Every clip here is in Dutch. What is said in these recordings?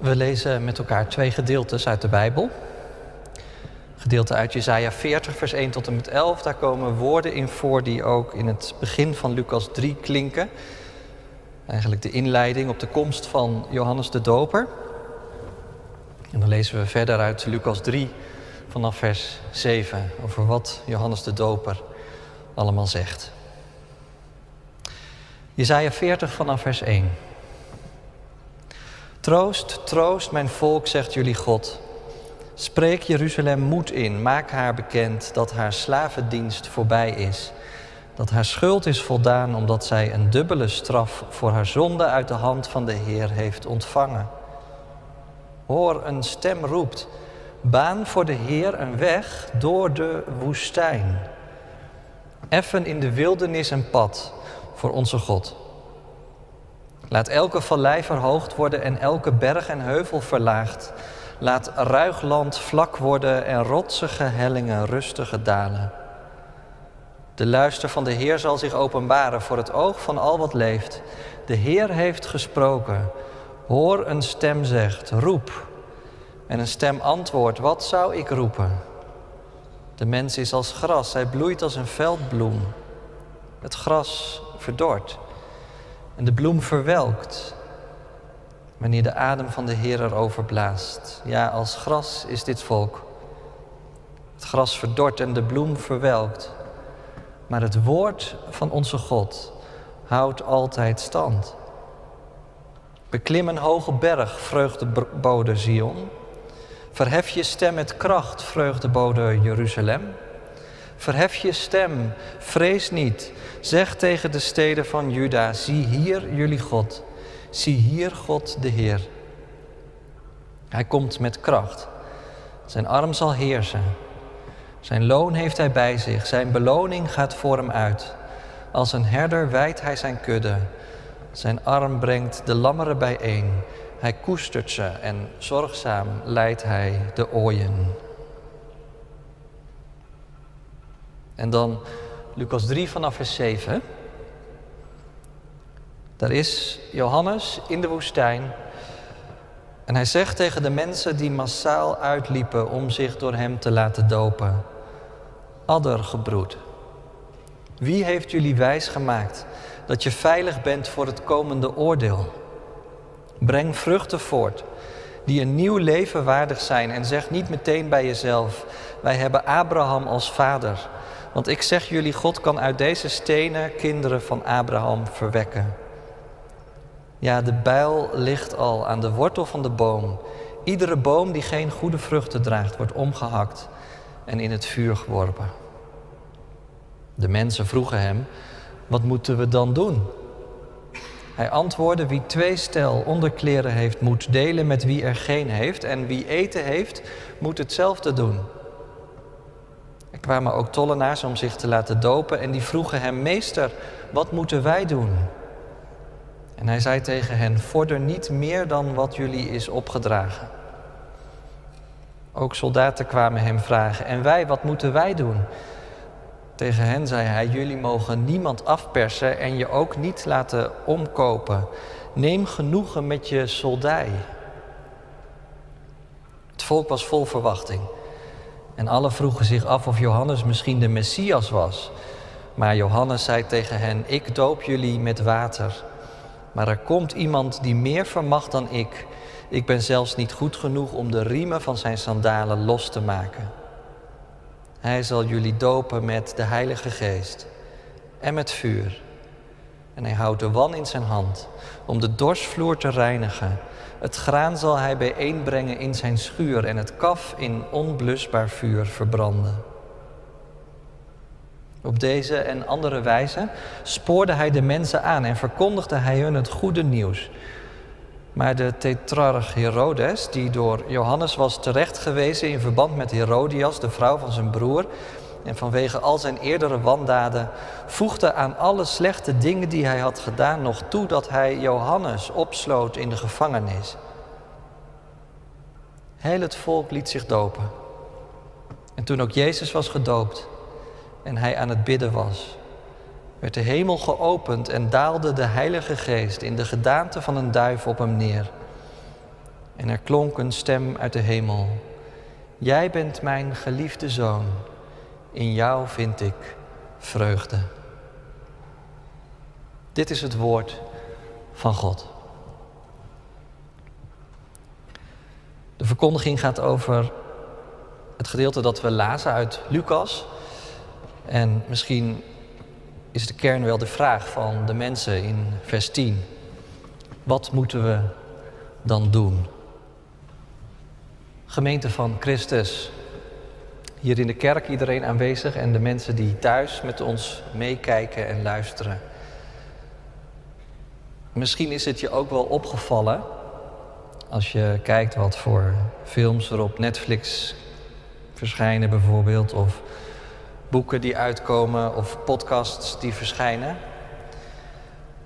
We lezen met elkaar twee gedeeltes uit de Bijbel. Gedeelte uit Jesaja 40, vers 1 tot en met 11. Daar komen woorden in voor die ook in het begin van Lucas 3 klinken. Eigenlijk de inleiding op de komst van Johannes de Doper. En dan lezen we verder uit Lucas 3 vanaf vers 7 over wat Johannes de Doper allemaal zegt. Jesaja 40 vanaf vers 1. Troost, troost mijn volk, zegt jullie God. Spreek Jeruzalem moed in, maak haar bekend dat haar slavendienst voorbij is. Dat haar schuld is voldaan omdat zij een dubbele straf voor haar zonde uit de hand van de Heer heeft ontvangen. Hoor, een stem roept, baan voor de Heer een weg door de woestijn. Effen in de wildernis een pad voor onze God. Laat elke vallei verhoogd worden en elke berg en heuvel verlaagd. Laat ruig land vlak worden en rotsige hellingen rustige dalen. De luister van de Heer zal zich openbaren voor het oog van al wat leeft. De Heer heeft gesproken. Hoor een stem zegt, roep. En een stem antwoordt, wat zou ik roepen? De mens is als gras, hij bloeit als een veldbloem. Het gras verdort en de bloem verwelkt wanneer de adem van de Heer erover blaast. Ja, als gras is dit volk. Het gras verdort en de bloem verwelkt. Maar het woord van onze God houdt altijd stand. Beklim een hoge berg, vreugdebode Zion. Verhef je stem met kracht, vreugdebode Jeruzalem. Verhef je stem, vrees niet. Zeg tegen de steden van Juda: zie hier jullie God. Zie hier God de Heer. Hij komt met kracht. Zijn arm zal heersen. Zijn loon heeft hij bij zich. Zijn beloning gaat voor hem uit. Als een herder wijdt hij zijn kudde. Zijn arm brengt de lammeren bijeen. Hij koestert ze en zorgzaam leidt hij de ooien. En dan Lucas 3 vanaf vers 7. Daar is Johannes in de woestijn. En hij zegt tegen de mensen die massaal uitliepen om zich door hem te laten dopen: Addergebroed, wie heeft jullie wijs gemaakt dat je veilig bent voor het komende oordeel? Breng vruchten voort die een nieuw leven waardig zijn en zeg niet meteen bij jezelf: Wij hebben Abraham als vader. Want ik zeg jullie, God kan uit deze stenen kinderen van Abraham verwekken. Ja, de bijl ligt al aan de wortel van de boom. Iedere boom die geen goede vruchten draagt, wordt omgehakt en in het vuur geworpen. De mensen vroegen hem: Wat moeten we dan doen? Hij antwoordde: Wie twee stel onderkleren heeft, moet delen met wie er geen heeft. En wie eten heeft, moet hetzelfde doen. Kwamen ook tollenaars om zich te laten dopen en die vroegen hem: Meester, wat moeten wij doen? En hij zei tegen hen: Vorder niet meer dan wat jullie is opgedragen. Ook soldaten kwamen hem vragen: En wij, wat moeten wij doen? Tegen hen zei hij: Jullie mogen niemand afpersen en je ook niet laten omkopen. Neem genoegen met je soldij. Het volk was vol verwachting. En alle vroegen zich af of Johannes misschien de Messias was. Maar Johannes zei tegen hen: Ik doop jullie met water. Maar er komt iemand die meer vermacht dan ik. Ik ben zelfs niet goed genoeg om de riemen van zijn sandalen los te maken. Hij zal jullie dopen met de Heilige Geest en met vuur. En hij houdt de wan in zijn hand om de dorsvloer te reinigen. Het graan zal hij bijeenbrengen in zijn schuur en het kaf in onblusbaar vuur verbranden. Op deze en andere wijze spoorde hij de mensen aan en verkondigde hij hun het goede nieuws. Maar de tetrarch Herodes, die door Johannes was terechtgewezen in verband met Herodias, de vrouw van zijn broer, en vanwege al zijn eerdere wandaden, voegde aan alle slechte dingen die hij had gedaan nog toe dat hij Johannes opsloot in de gevangenis. Heel het volk liet zich dopen. En toen ook Jezus was gedoopt, en hij aan het bidden was, werd de hemel geopend en daalde de Heilige Geest in de gedaante van een duif op hem neer. En er klonk een stem uit de hemel. Jij bent mijn geliefde zoon. In jou vind ik vreugde. Dit is het woord van God. De verkondiging gaat over het gedeelte dat we lazen uit Lucas. En misschien is de kern wel de vraag van de mensen in vers 10. Wat moeten we dan doen? Gemeente van Christus, hier in de kerk iedereen aanwezig en de mensen die thuis met ons meekijken en luisteren. Misschien is het je ook wel opgevallen als je kijkt wat voor films er op Netflix verschijnen bijvoorbeeld, of boeken die uitkomen of podcasts die verschijnen,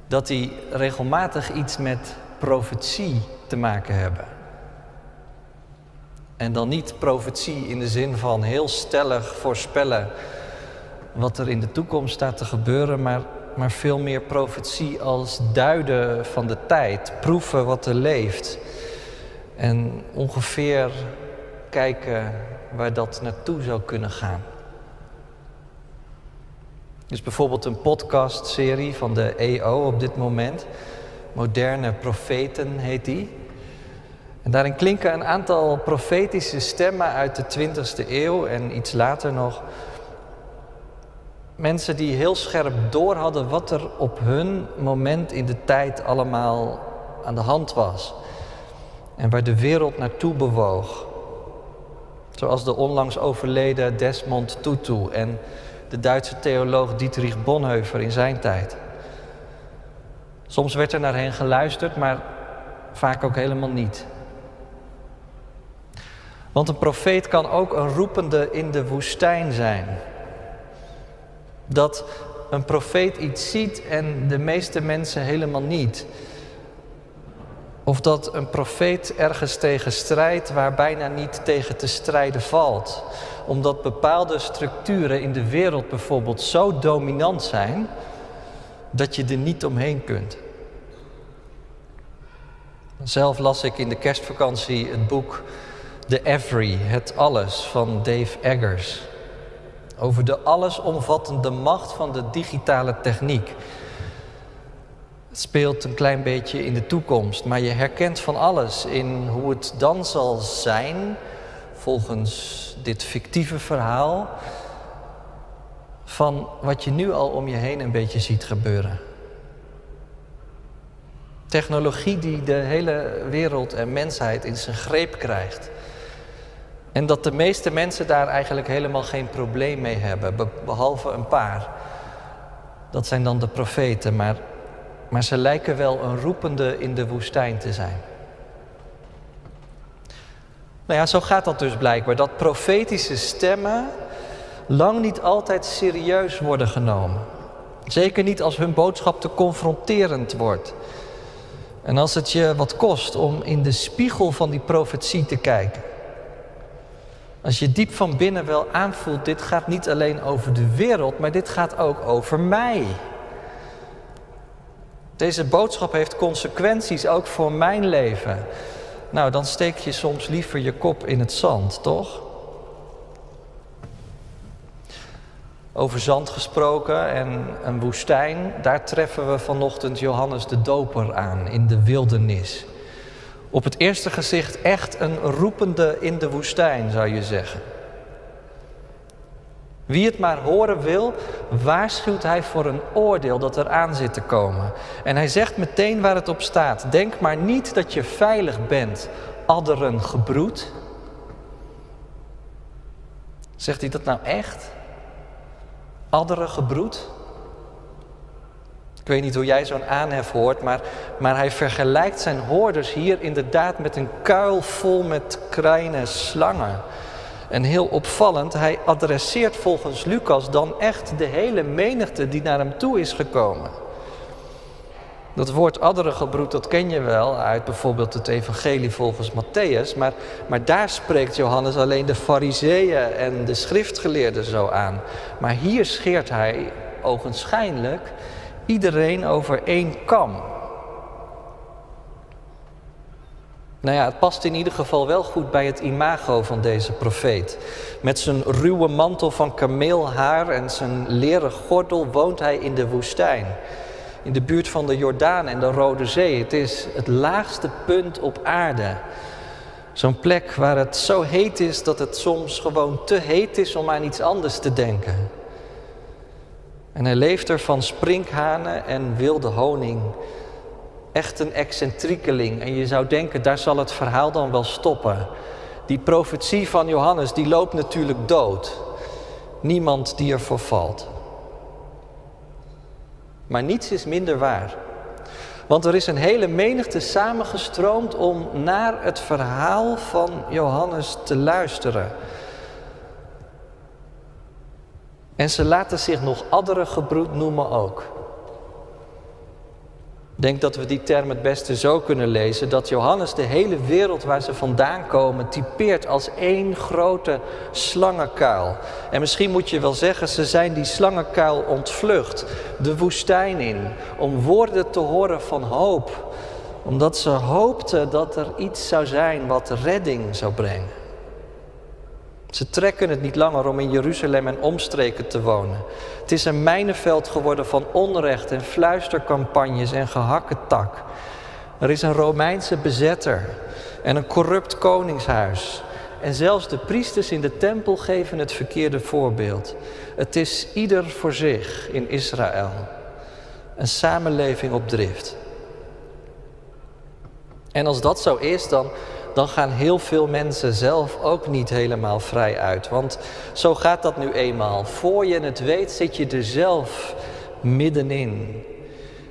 dat die regelmatig iets met profetie te maken hebben. En dan niet profetie in de zin van heel stellig voorspellen wat er in de toekomst staat te gebeuren, maar, maar veel meer profetie als duiden van de tijd, proeven wat er leeft. En ongeveer kijken waar dat naartoe zou kunnen gaan. Dus bijvoorbeeld een podcastserie van de EO op dit moment. Moderne Profeten heet die. En daarin klinken een aantal profetische stemmen uit de 20e eeuw en iets later nog. Mensen die heel scherp door hadden wat er op hun moment in de tijd allemaal aan de hand was. En waar de wereld naartoe bewoog. Zoals de onlangs overleden Desmond Tutu en de Duitse theoloog Dietrich Bonhoeffer in zijn tijd. Soms werd er naar hen geluisterd, maar vaak ook helemaal niet. Want een profeet kan ook een roepende in de woestijn zijn. Dat een profeet iets ziet en de meeste mensen helemaal niet. Of dat een profeet ergens tegen strijdt waar bijna niet tegen te strijden valt. Omdat bepaalde structuren in de wereld bijvoorbeeld zo dominant zijn dat je er niet omheen kunt. Zelf las ik in de kerstvakantie het boek The Every, het alles van Dave Eggers. Over de allesomvattende macht van de digitale techniek. Het speelt een klein beetje in de toekomst, maar je herkent van alles in hoe het dan zal zijn, volgens dit fictieve verhaal, van wat je nu al om je heen een beetje ziet gebeuren. Technologie die de hele wereld en mensheid in zijn greep krijgt. En dat de meeste mensen daar eigenlijk helemaal geen probleem mee hebben, behalve een paar. Dat zijn dan de profeten, maar maar ze lijken wel een roepende in de woestijn te zijn. Nou ja, zo gaat dat dus blijkbaar. Dat profetische stemmen lang niet altijd serieus worden genomen. Zeker niet als hun boodschap te confronterend wordt. En als het je wat kost om in de spiegel van die profetie te kijken. Als je diep van binnen wel aanvoelt, dit gaat niet alleen over de wereld, maar dit gaat ook over mij. Deze boodschap heeft consequenties ook voor mijn leven. Nou, dan steek je soms liever je kop in het zand, toch? Over zand gesproken en een woestijn, daar treffen we vanochtend Johannes de Doper aan in de wildernis. Op het eerste gezicht echt een roepende in de woestijn, zou je zeggen. Wie het maar horen wil, waarschuwt hij voor een oordeel dat er aan zit te komen. En hij zegt meteen waar het op staat. Denk maar niet dat je veilig bent, adderen gebroed. Zegt hij dat nou echt? Adderen gebroed? Ik weet niet hoe jij zo'n aanhef hoort, maar, maar hij vergelijkt zijn hoorders hier inderdaad met een kuil vol met kleine slangen. En heel opvallend, hij adresseert volgens Lucas dan echt de hele menigte die naar hem toe is gekomen. Dat woord adderengebroed, dat ken je wel uit bijvoorbeeld het evangelie volgens Matthäus. Maar, maar daar spreekt Johannes alleen de fariseeën en de schriftgeleerden zo aan. Maar hier scheert hij ogenschijnlijk iedereen over één kam. Nou ja, het past in ieder geval wel goed bij het imago van deze profeet. Met zijn ruwe mantel van kameelhaar en zijn leren gordel woont hij in de woestijn. In de buurt van de Jordaan en de Rode Zee. Het is het laagste punt op aarde. Zo'n plek waar het zo heet is dat het soms gewoon te heet is om aan iets anders te denken. En hij leeft er van sprinkhanen en wilde honing. Echt een excentriekeling. En je zou denken, daar zal het verhaal dan wel stoppen. Die profetie van Johannes, die loopt natuurlijk dood. Niemand die ervoor valt. Maar niets is minder waar. Want er is een hele menigte samengestroomd om naar het verhaal van Johannes te luisteren. En ze laten zich nog andere gebroed noemen ook. Ik denk dat we die term het beste zo kunnen lezen: dat Johannes de hele wereld waar ze vandaan komen typeert als één grote slangenkuil. En misschien moet je wel zeggen, ze zijn die slangenkuil ontvlucht, de woestijn in, om woorden te horen van hoop, omdat ze hoopten dat er iets zou zijn wat redding zou brengen. Ze trekken het niet langer om in Jeruzalem en omstreken te wonen. Het is een mijnenveld geworden van onrecht en fluistercampagnes en gehakke tak. Er is een Romeinse bezetter en een corrupt koningshuis. En zelfs de priesters in de tempel geven het verkeerde voorbeeld. Het is ieder voor zich in Israël. Een samenleving op drift. En als dat zo is, dan dan gaan heel veel mensen zelf ook niet helemaal vrij uit. Want zo gaat dat nu eenmaal. Voor je het weet zit je er zelf middenin.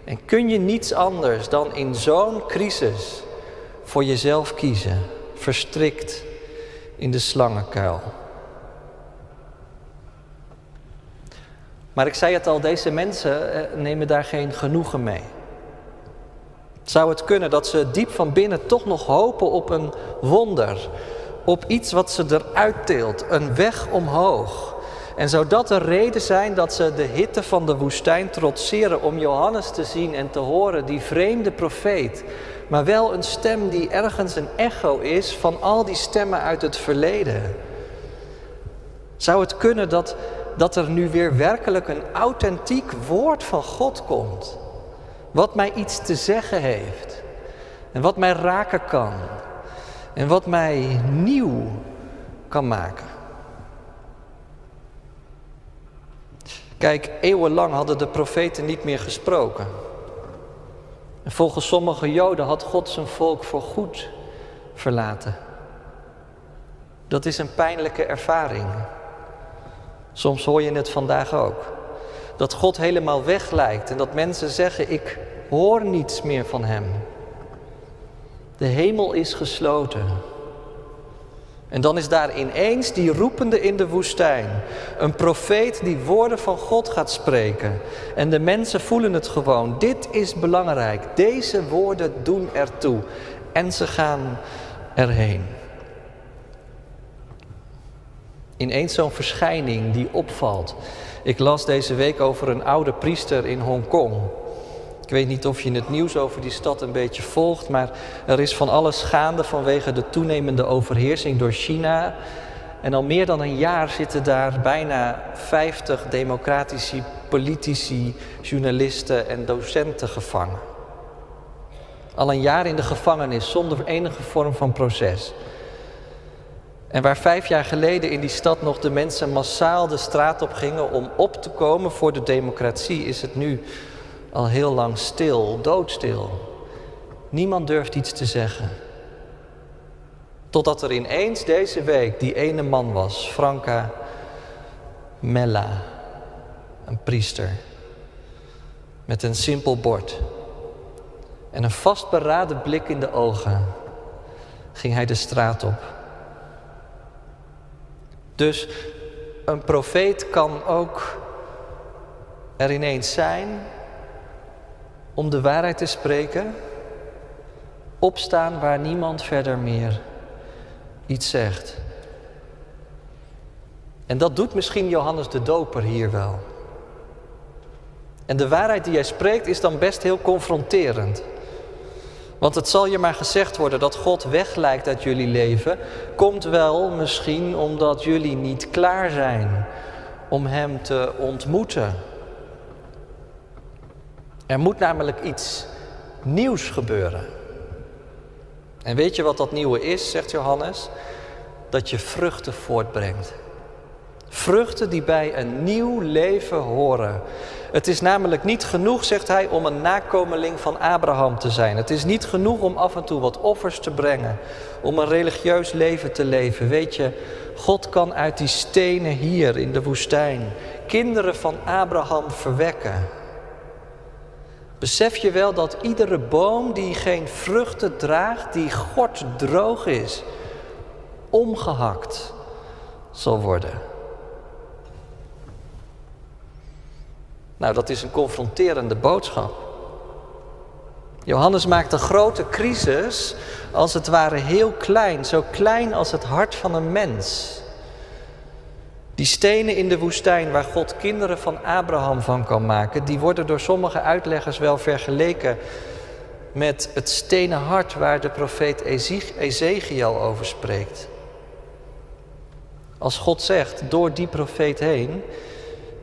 En kun je niets anders dan in zo'n crisis voor jezelf kiezen, verstrikt in de slangenkuil. Maar ik zei het al, deze mensen eh, nemen daar geen genoegen mee. Zou het kunnen dat ze diep van binnen toch nog hopen op een wonder, op iets wat ze eruit teelt, een weg omhoog? En zou dat de reden zijn dat ze de hitte van de woestijn trotseren om Johannes te zien en te horen, die vreemde profeet, maar wel een stem die ergens een echo is van al die stemmen uit het verleden? Zou het kunnen dat, dat er nu weer werkelijk een authentiek woord van God komt? Wat mij iets te zeggen heeft. En wat mij raken kan. En wat mij nieuw kan maken. Kijk, eeuwenlang hadden de profeten niet meer gesproken. En volgens sommige Joden had God zijn volk voor goed verlaten. Dat is een pijnlijke ervaring. Soms hoor je het vandaag ook dat God helemaal weg lijkt en dat mensen zeggen: Ik hoor niets meer van Hem. De hemel is gesloten. En dan is daar ineens die roepende in de woestijn. Een profeet die woorden van God gaat spreken. En de mensen voelen het gewoon. Dit is belangrijk. Deze woorden doen ertoe. En ze gaan erheen. Ineens zo'n verschijning die opvalt. Ik las deze week over een oude priester in Hongkong. Ik weet niet of je het nieuws over die stad een beetje volgt, maar er is van alles gaande vanwege de toenemende overheersing door China. En al meer dan een jaar zitten daar bijna 50 democratische politici, journalisten en docenten gevangen. Al een jaar in de gevangenis zonder enige vorm van proces. En waar vijf jaar geleden in die stad nog de mensen massaal de straat op gingen om op te komen voor de democratie, is het nu al heel lang stil, doodstil. Niemand durft iets te zeggen. Totdat er ineens deze week die ene man was, Franca Mella, een priester, met een simpel bord en een vastberaden blik in de ogen, ging hij de straat op. Dus een profeet kan ook er ineens zijn om de waarheid te spreken, opstaan waar niemand verder meer iets zegt. En dat doet misschien Johannes de Doper hier wel. En de waarheid die hij spreekt is dan best heel confronterend. Want het zal je maar gezegd worden dat God weglijkt uit jullie leven, komt wel misschien omdat jullie niet klaar zijn om Hem te ontmoeten. Er moet namelijk iets nieuws gebeuren. En weet je wat dat nieuwe is, zegt Johannes? Dat je vruchten voortbrengt. Vruchten die bij een nieuw leven horen. Het is namelijk niet genoeg, zegt hij, om een nakomeling van Abraham te zijn. Het is niet genoeg om af en toe wat offers te brengen, om een religieus leven te leven. Weet je, God kan uit die stenen hier in de woestijn kinderen van Abraham verwekken. Besef je wel dat iedere boom die geen vruchten draagt, die gort droog is, omgehakt zal worden? Nou, dat is een confronterende boodschap. Johannes maakt een grote crisis als het ware heel klein, zo klein als het hart van een mens. Die stenen in de woestijn waar God kinderen van Abraham van kan maken, die worden door sommige uitleggers wel vergeleken met het stenen hart waar de profeet Ezekiel over spreekt. Als God zegt door die profeet heen,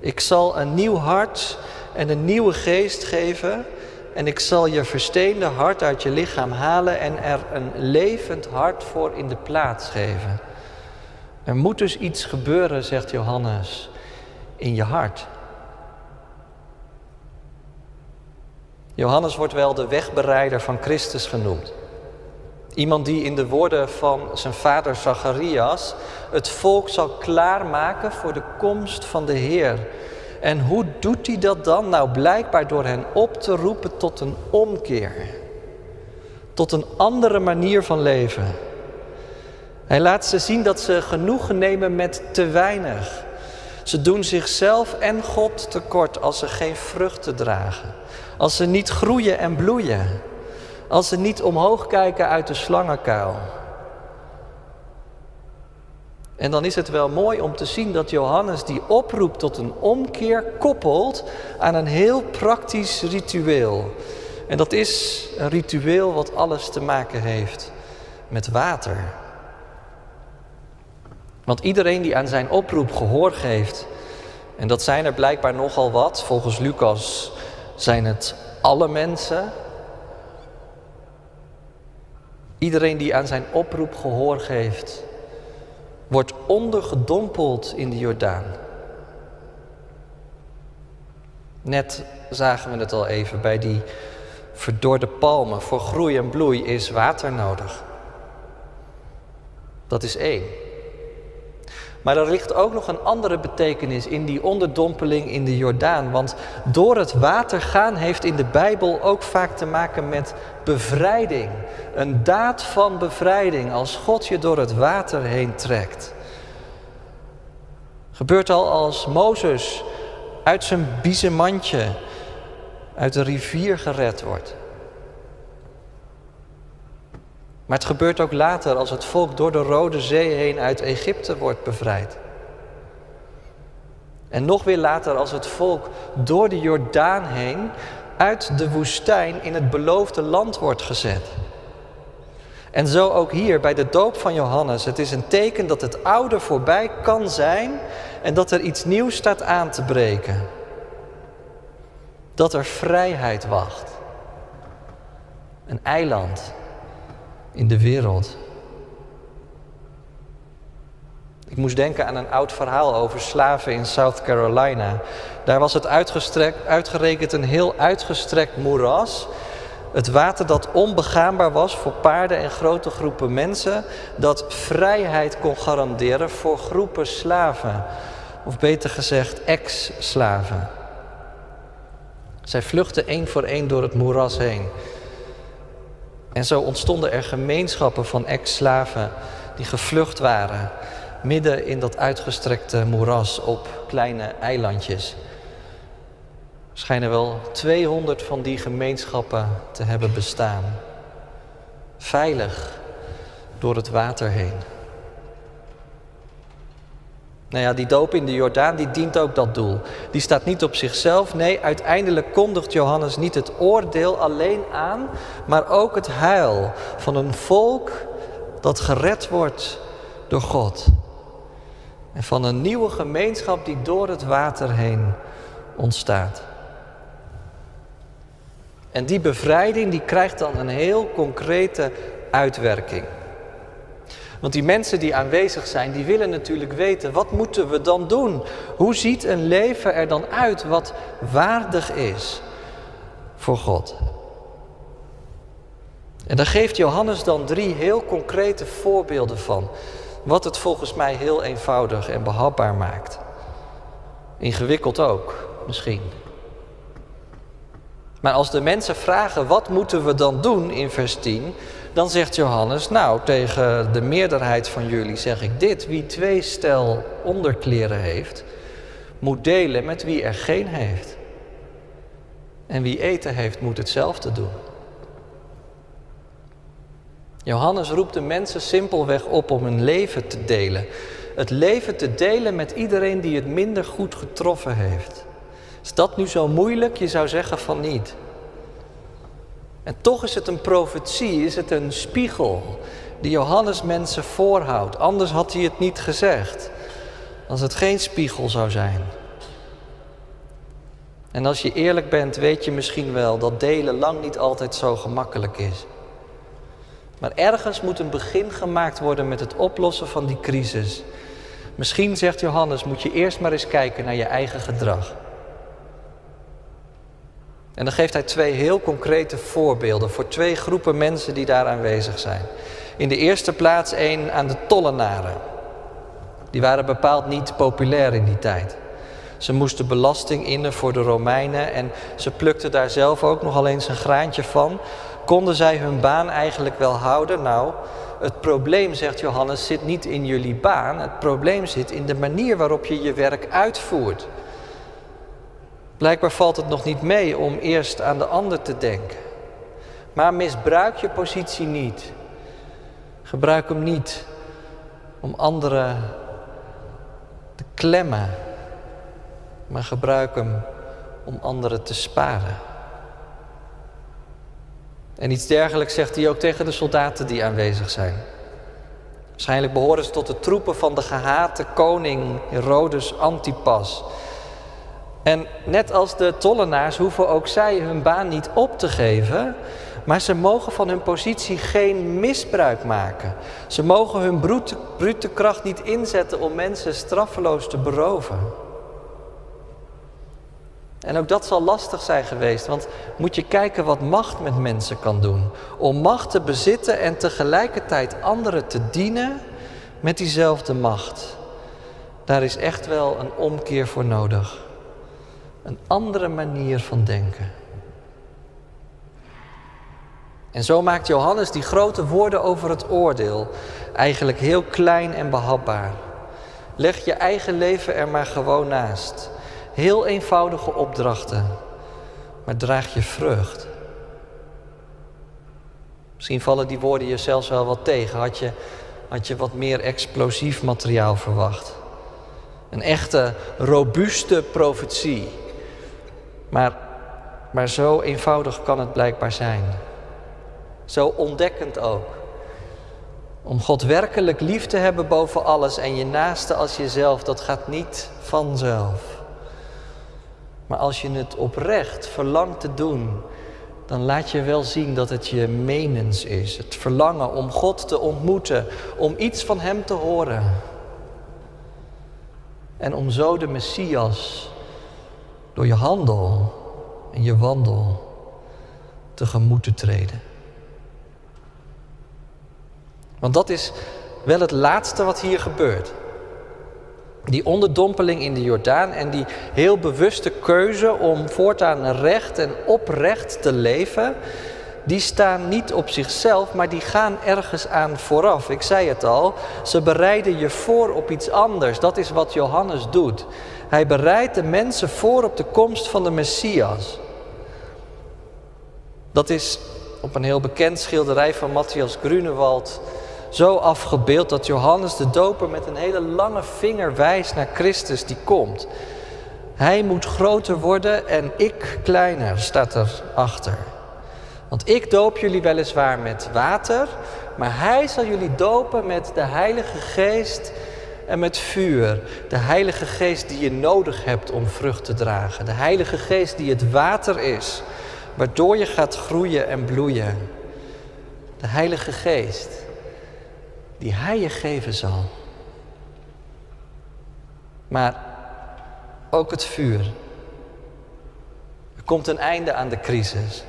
ik zal een nieuw hart en een nieuwe geest geven en ik zal je versteende hart uit je lichaam halen en er een levend hart voor in de plaats geven. Er moet dus iets gebeuren, zegt Johannes, in je hart. Johannes wordt wel de wegbereider van Christus genoemd. Iemand die in de woorden van zijn vader Zacharias het volk zal klaarmaken voor de komst van de Heer. En hoe doet hij dat dan? Nou, blijkbaar door hen op te roepen tot een omkeer. Tot een andere manier van leven. Hij laat ze zien dat ze genoegen nemen met te weinig. Ze doen zichzelf en God tekort als ze geen vruchten dragen. Als ze niet groeien en bloeien. Als ze niet omhoog kijken uit de slangenkuil. En dan is het wel mooi om te zien dat Johannes die oproep tot een omkeer koppelt aan een heel praktisch ritueel. En dat is een ritueel wat alles te maken heeft met water. Want iedereen die aan zijn oproep gehoor geeft, en dat zijn er blijkbaar nogal wat, volgens Lucas zijn het alle mensen. Iedereen die aan zijn oproep gehoor geeft, wordt ondergedompeld in de Jordaan. Net zagen we het al even bij die verdorde palmen. Voor groei en bloei is water nodig. Dat is één. Maar er ligt ook nog een andere betekenis in die onderdompeling in de Jordaan. Want door het water gaan heeft in de Bijbel ook vaak te maken met bevrijding. Een daad van bevrijding als God je door het water heen trekt. Gebeurt al als Mozes uit zijn biezenmandje uit de rivier gered wordt. Maar het gebeurt ook later als het volk door de Rode Zee heen uit Egypte wordt bevrijd. En nog weer later als het volk door de Jordaan heen uit de woestijn in het beloofde land wordt gezet. En zo ook hier bij de doop van Johannes. Het is een teken dat het oude voorbij kan zijn en dat er iets nieuws staat aan te breken. Dat er vrijheid wacht. Een eiland in de wereld. Ik moest denken aan een oud verhaal over slaven in South Carolina. Daar was het uitgerekend een heel uitgestrekt moeras. Het water dat onbegaanbaar was voor paarden en grote groepen mensen, dat vrijheid kon garanderen voor groepen slaven. Of beter gezegd, ex-slaven. Zij vluchtten één voor één door het moeras heen. En zo ontstonden er gemeenschappen van ex-slaven die gevlucht waren midden in dat uitgestrekte moeras op kleine eilandjes. Er schijnen wel 200 van die gemeenschappen te hebben bestaan. Veilig door het water heen. Nou ja, die doop in de Jordaan, die dient ook dat doel. Die staat niet op zichzelf. Nee, uiteindelijk kondigt Johannes niet het oordeel alleen aan, maar ook het heil van een volk dat gered wordt door God. En van een nieuwe gemeenschap die door het water heen ontstaat. En die bevrijding die krijgt dan een heel concrete uitwerking. Want die mensen die aanwezig zijn, die willen natuurlijk weten, wat moeten we dan doen? Hoe ziet een leven er dan uit wat waardig is voor God? En daar geeft Johannes dan drie heel concrete voorbeelden van. Wat het volgens mij heel eenvoudig en behapbaar maakt. Ingewikkeld ook, misschien. Maar als de mensen vragen wat moeten we dan doen in vers 10, dan zegt Johannes, nou tegen de meerderheid van jullie zeg ik dit, wie twee stel onderkleren heeft, moet delen met wie er geen heeft. En wie eten heeft, moet hetzelfde doen. Johannes roept de mensen simpelweg op om hun leven te delen. Het leven te delen met iedereen die het minder goed getroffen heeft. Is dat nu zo moeilijk? Je zou zeggen van niet. En toch is het een profetie, is het een spiegel die Johannes mensen voorhoudt. Anders had hij het niet gezegd, als het geen spiegel zou zijn. En als je eerlijk bent, weet je misschien wel dat delen lang niet altijd zo gemakkelijk is. Maar ergens moet een begin gemaakt worden met het oplossen van die crisis. Misschien, zegt Johannes, moet je eerst maar eens kijken naar je eigen gedrag. En dan geeft hij twee heel concrete voorbeelden voor twee groepen mensen die daar aanwezig zijn. In de eerste plaats één aan de tollenaren. Die waren bepaald niet populair in die tijd. Ze moesten belasting innen voor de Romeinen en ze plukten daar zelf ook nog eens een graantje van. Konden zij hun baan eigenlijk wel houden? Nou, het probleem, zegt Johannes, zit niet in jullie baan. Het probleem zit in de manier waarop je je werk uitvoert. Blijkbaar valt het nog niet mee om eerst aan de ander te denken. Maar misbruik je positie niet. Gebruik hem niet om anderen te klemmen, maar gebruik hem om anderen te sparen. En iets dergelijks zegt hij ook tegen de soldaten die aanwezig zijn. Waarschijnlijk behoren ze tot de troepen van de gehate koning Herodes Antipas. En net als de tollenaars hoeven ook zij hun baan niet op te geven, maar ze mogen van hun positie geen misbruik maken. Ze mogen hun brute, brute kracht niet inzetten om mensen straffeloos te beroven. En ook dat zal lastig zijn geweest, want moet je kijken wat macht met mensen kan doen. Om macht te bezitten en tegelijkertijd anderen te dienen met diezelfde macht. Daar is echt wel een omkeer voor nodig. Een andere manier van denken. En zo maakt Johannes die grote woorden over het oordeel eigenlijk heel klein en behapbaar. Leg je eigen leven er maar gewoon naast. Heel eenvoudige opdrachten, maar draag je vrucht. Misschien vallen die woorden je zelfs wel wat tegen. Had je, had je wat meer explosief materiaal verwacht? Een echte robuuste profetie. Maar, maar zo eenvoudig kan het blijkbaar zijn. Zo ontdekkend ook. Om God werkelijk lief te hebben boven alles en je naaste als jezelf, dat gaat niet vanzelf. Maar als je het oprecht verlangt te doen, dan laat je wel zien dat het je menens is. Het verlangen om God te ontmoeten, om iets van Hem te horen. En om zo de Messias door je handel en je wandel tegemoet te treden. Want dat is wel het laatste wat hier gebeurt. Die onderdompeling in de Jordaan en die heel bewuste keuze om voortaan recht en oprecht te leven, die staan niet op zichzelf, maar die gaan ergens aan vooraf. Ik zei het al, ze bereiden je voor op iets anders. Dat is wat Johannes doet. Hij bereidt de mensen voor op de komst van de Messias. Dat is op een heel bekend schilderij van Matthias Grunewald zo afgebeeld dat Johannes de Doper met een hele lange vinger wijst naar Christus die komt. Hij moet groter worden en ik kleiner, staat erachter. Want ik doop jullie weliswaar met water, maar hij zal jullie dopen met de Heilige Geest en met vuur. De Heilige Geest die je nodig hebt om vrucht te dragen. De Heilige Geest die het water is, waardoor je gaat groeien en bloeien. De Heilige Geest die Hij je geven zal. Maar ook het vuur. Er komt een einde aan de crisis.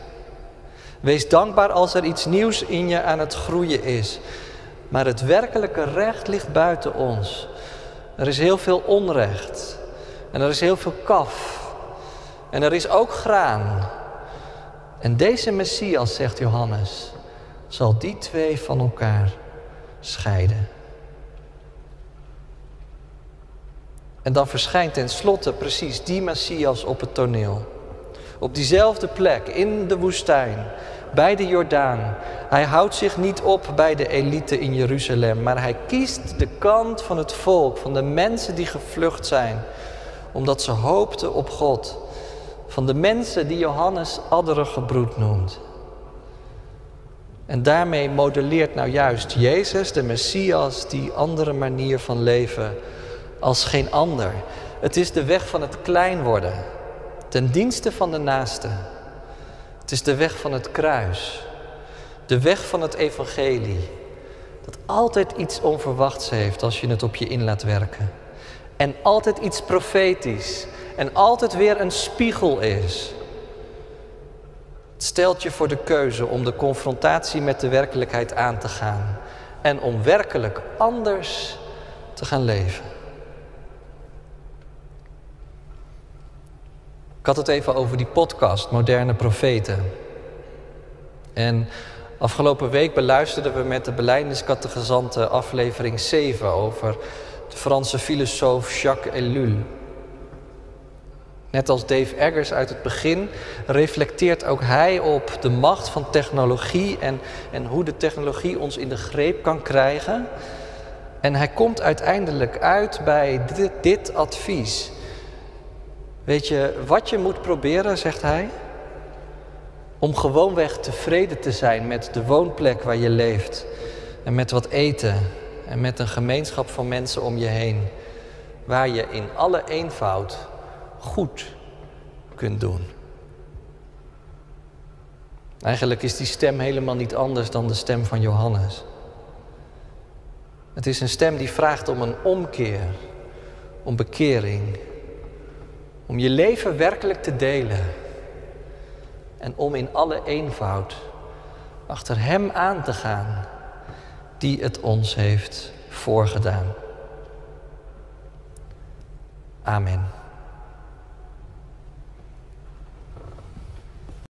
Wees dankbaar als er iets nieuws in je aan het groeien is. Maar het werkelijke recht ligt buiten ons. Er is heel veel onrecht. En er is heel veel kaf. En er is ook graan. En deze Messias, zegt Johannes, zal die twee van elkaar scheiden. En dan verschijnt tenslotte precies die Messias op het toneel. Op diezelfde plek, in de woestijn, bij de Jordaan. Hij houdt zich niet op bij de elite in Jeruzalem, maar hij kiest de kant van het volk, van de mensen die gevlucht zijn, omdat ze hoopten op God. Van de mensen die Johannes adderengebroed noemt. En daarmee modelleert nou juist Jezus, de Messias, die andere manier van leven als geen ander. Het is de weg van het klein worden, ten dienste van de naaste. Het is de weg van het kruis, de weg van het evangelie, dat altijd iets onverwachts heeft als je het op je in laat werken. En altijd iets profetisch en altijd weer een spiegel is. Het stelt je voor de keuze om de confrontatie met de werkelijkheid aan te gaan en om werkelijk anders te gaan leven. Ik had het even over die podcast, Moderne Profeten. En afgelopen week beluisterden we met de beleidingscategezanten aflevering 7 over de Franse filosoof Jacques Ellul. Net als Dave Eggers uit het begin reflecteert ook hij op de macht van technologie en, en hoe de technologie ons in de greep kan krijgen. En hij komt uiteindelijk uit bij dit advies. Weet je wat je moet proberen, zegt hij? Om gewoonweg tevreden te zijn met de woonplek waar je leeft. En met wat eten. En met een gemeenschap van mensen om je heen. Waar je in alle eenvoud goed kunt doen. Eigenlijk is die stem helemaal niet anders dan de stem van Johannes. Het is een stem die vraagt om een omkeer, om bekering, om je leven werkelijk te delen en om in alle eenvoud achter Hem aan te gaan die het ons heeft voorgedaan. Amen.